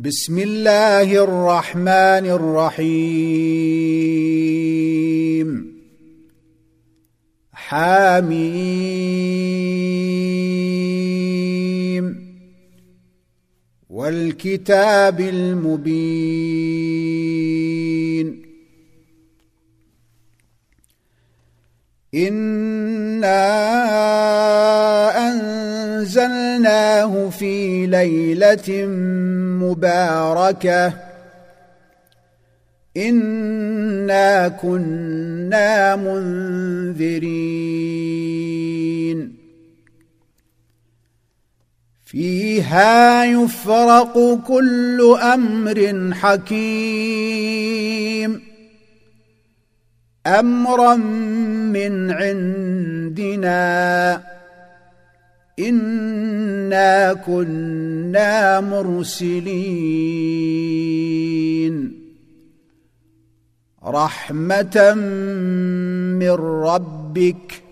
بسم الله الرحمن الرحيم حاميم والكتاب المبين إِنَّا في ليلة مباركة. إنا كنا منذرين. فيها يفرق كل أمر حكيم. أمرا من عندنا. انا كنا مرسلين. رحمه من ربك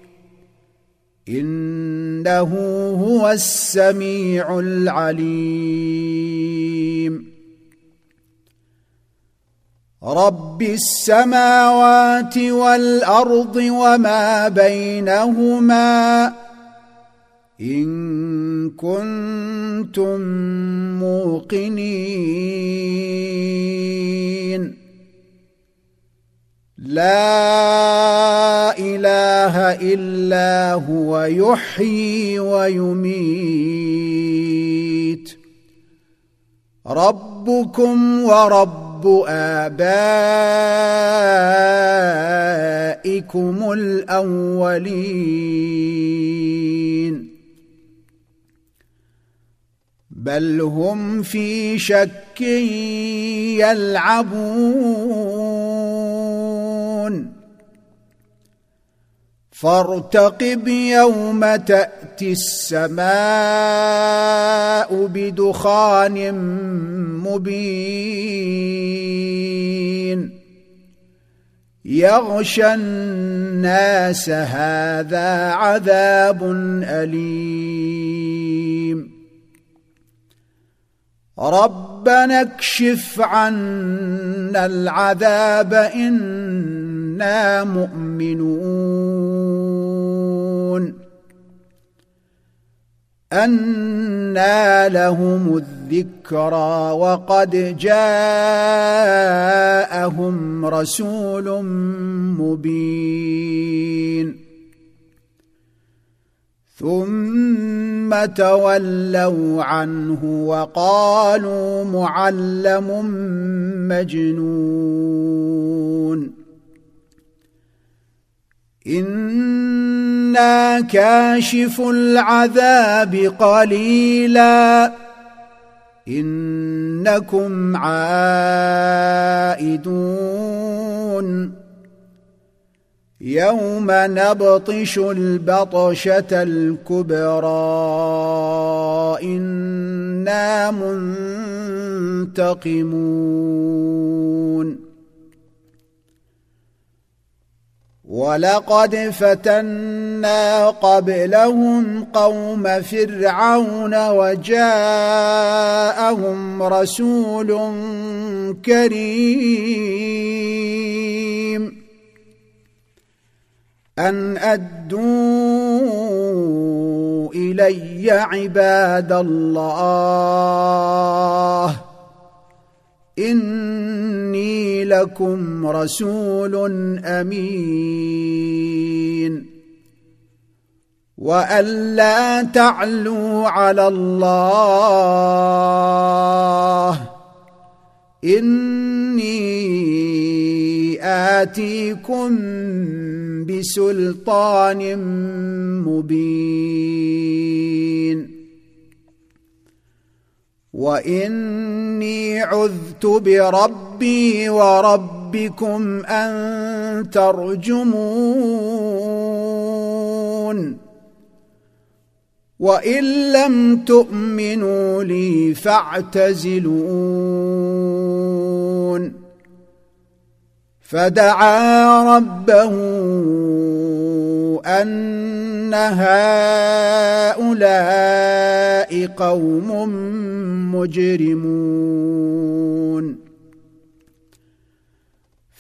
انه هو السميع العليم. رب السماوات والارض وما بينهما إن كنتم موقنين. لا إله إلا هو يحيي ويميت. ربكم ورب آبائكم الأولين. بل هم في شك يلعبون. فارتقب يوم تأتي السماء بدخان مبين. يغشى الناس هذا عذاب أليم. ربنا اكشف عنا العذاب إنا مؤمنون. انى لهم الذكرى وقد جاءهم رسول مبين. ثم تولوا عنه وقالوا معلم مجنون. إنا كاشف العذاب قليلا. إنكم عائدون. يوم نبطش البطشة الكبرى. إنا منتقمون. ولقد فتنا قبلهم قوم فرعون وجاءهم رسول كريم. أن أدوا إلي عباد الله. إني لكم رسول أمين. وأن لا تعلوا على الله. اني آتيكم بسلطان مبين. وإني عذت بربي وربكم أن ترجمون. وإن لم تؤمنوا لي فاعتزلون. فدعا ربه أن هؤلاء قوم مجرمون.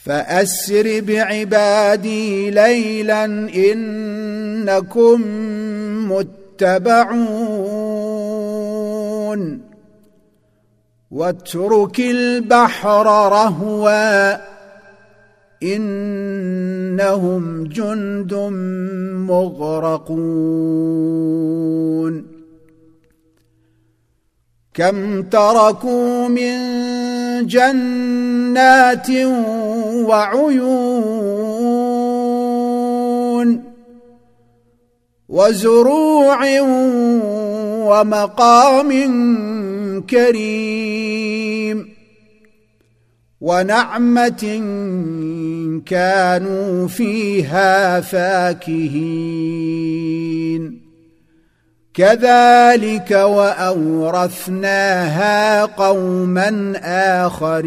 فأسر بعبادي ليلا إنكم متبعون. واترك البحر رهوا إنهم جند مغرقون. كم تركوا من جنات وعيون وزروع ومقام كريم. ونعمة كانوا فيها فاكهين. كذلك وأورثناها قوما آخرين.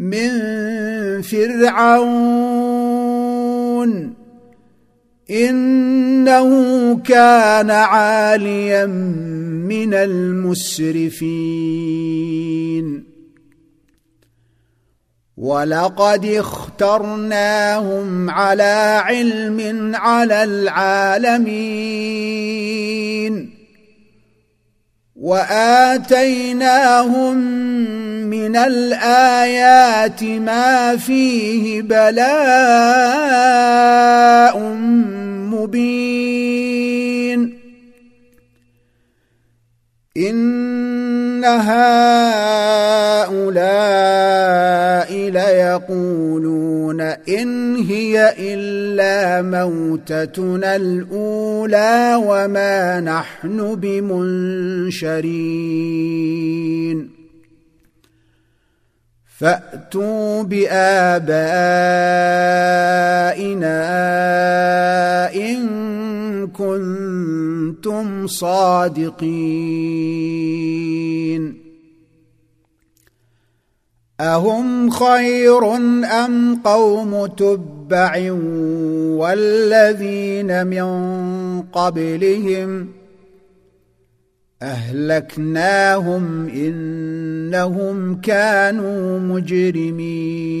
من فرعون. إنه كان عاليا من المسرفين. ولقد اخترناهم على علم على العالمين. وآتيناهم من الآيات ما فيه بلاء مبين. ان هؤلاء ليقولون ان هي الا موتتنا الاولى وما نحن بمنشرين فاتوا بابائنا ان كنتم صادقين أهم خير أم قوم تبع والذين من قبلهم أهلكناهم إنهم كانوا مجرمين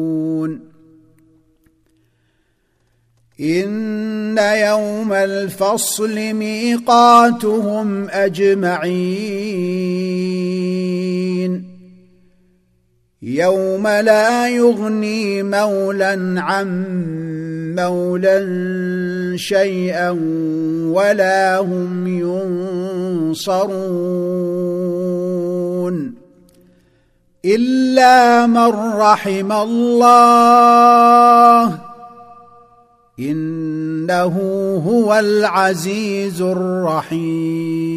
ان يوم الفصل ميقاتهم اجمعين يوم لا يغني مولا عن مولا شيئا ولا هم ينصرون الا من رحم الله إنه هو العزيز الرحيم.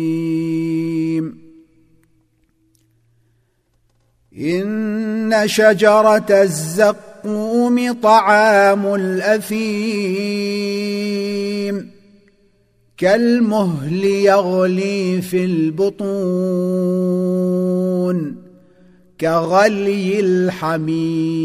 إن شجرة الزقوم طعام الأثيم كالمهل يغلي في البطون كغلي الحميم.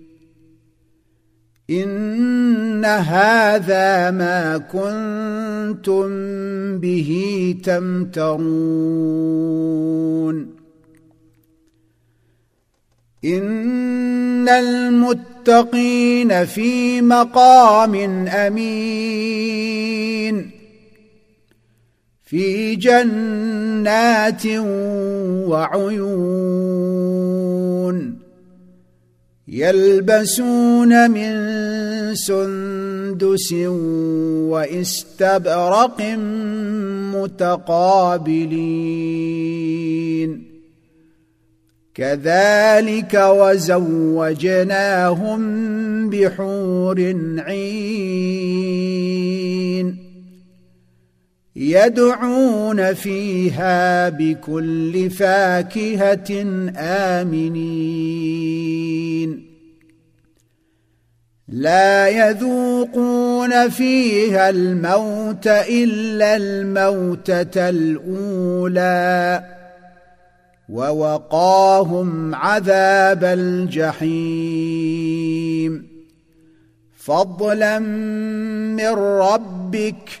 إن هذا ما كنتم به تمترون. إن المتقين في مقام أمين. في جنات وعيون. يلبسون من سندس واستبرق متقابلين. كذلك وزوجناهم بحور عين. يدعون فيها بكل فاكهة آمنين. لا يذوقون فيها الموت إلا الموتة الأولى ووقاهم عذاب الجحيم. فضلا من ربك